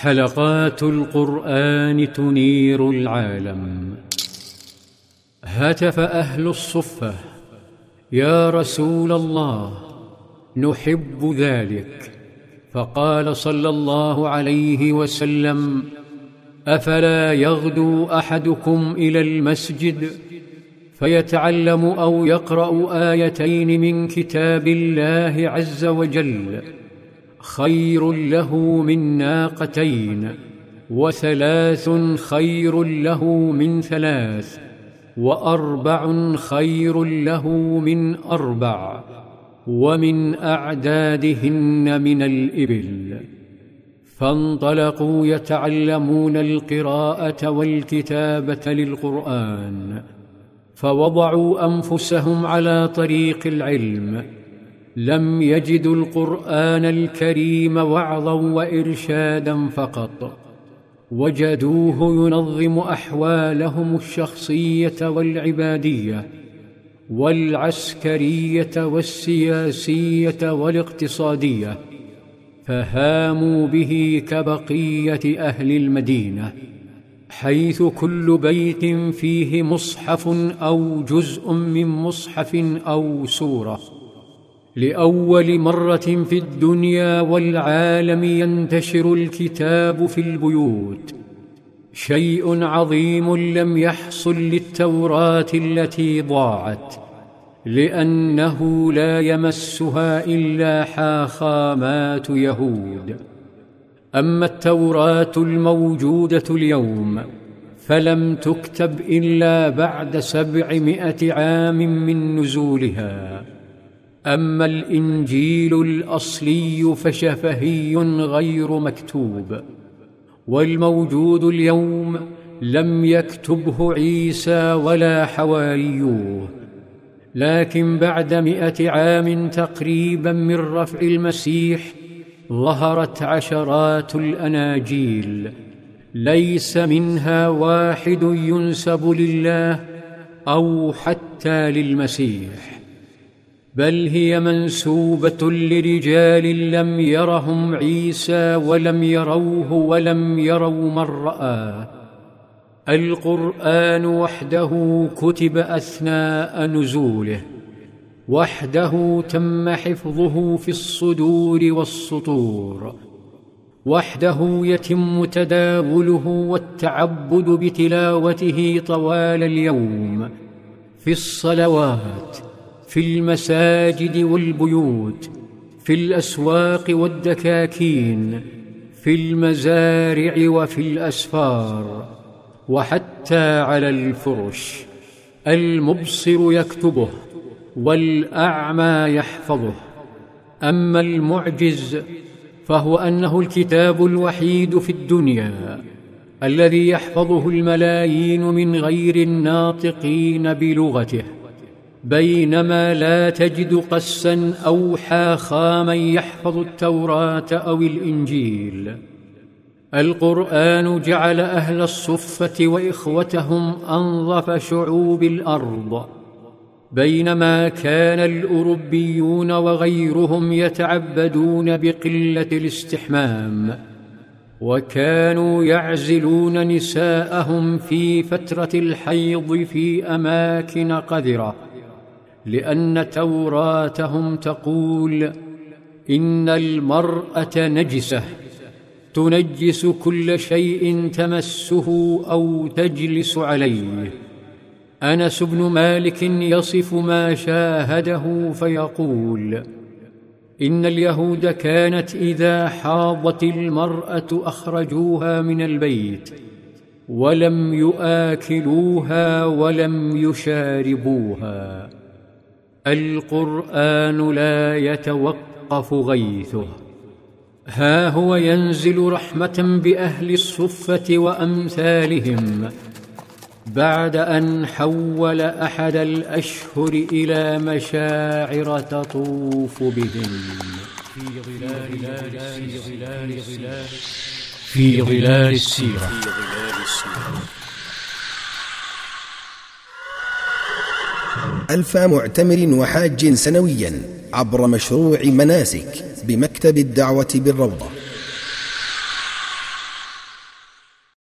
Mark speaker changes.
Speaker 1: حلقات القرآن تنير العالم. هتف أهل الصفة يا رسول الله نحب ذلك. فقال صلى الله عليه وسلم أفلا يغدو أحدكم إلى المسجد فيتعلم أو يقرأ آيتين من كتاب الله عز وجل؟ خير له من ناقتين وثلاث خير له من ثلاث وأربع خير له من أربع ومن أعدادهن من الإبل فانطلقوا يتعلمون القراءة والكتابة للقرآن فوضعوا أنفسهم على طريق العلم لم يجدوا القرآن الكريم وعظا وإرشادا فقط. وجدوه ينظم أحوالهم الشخصية والعبادية والعسكرية والسياسية والاقتصادية فهاموا به كبقية أهل المدينة حيث كل بيت فيه مصحف أو جزء من مصحف أو سورة. لأول مرة في الدنيا والعالم ينتشر الكتاب في البيوت. شيء عظيم لم يحصل للتوراة التي ضاعت لأنه لا يمسها إلا حاخامات يهود. أما التوراة الموجودة اليوم فلم تكتب إلا بعد سبعمائة عام من نزولها. أما الإنجيل الأصلي فشفهي غير مكتوب والموجود اليوم لم يكتبه عيسى ولا حواريوه لكن بعد مئة عام تقريبا من رفع المسيح ظهرت عشرات الأناجيل ليس منها واحد ينسب لله أو حتى للمسيح. بل هي منسوبة لرجال لم يرهم عيسى ولم يروه ولم يروا من راه القرآن وحده كتب أثناء نزوله وحده تم حفظه في الصدور والسطور وحده يتم تداوله والتعبد بتلاوته طوال اليوم في الصلوات. في المساجد والبيوت في الأسواق والدكاكين في المزارع وفي الأسفار وحتى على الفرش المبصر يكتبه والأعمى يحفظه. أما المعجز فهو أنه الكتاب الوحيد في الدنيا الذي يحفظه الملايين من غير الناطقين بلغته. بينما لا تجد قسا أو حاخاما يحفظ التوراة أو الإنجيل. القرآن جعل أهل الصفة وإخوتهم أنظف شعوب الأرض. بينما كان الأوروبيون وغيرهم يتعبدون بقلة الاستحمام. وكانوا يعزلون نساءهم في فترة الحيض في أماكن قذرة. لأن توراتهم تقول إن المرأة نجسة تنجس كل شيء تمسه أو تجلس عليه. أنس بن مالك يصف ما شاهده فيقول إن اليهود كانت إذا حاضت المرأة أخرجوها من البيت ولم ياكلوها ولم يشاربوها. القرآن لا يتوقف غيثه. ها هو ينزل رحمة بأهل الصفة وأمثالهم بعد أن حول أحد الأشهر إلى مشاعر تطوف بهم. في ظلال في ظلال السيرة.
Speaker 2: ألف معتمر وحاج سنويا عبر مشروع مناسك بمكتب الدعوة بالروضة.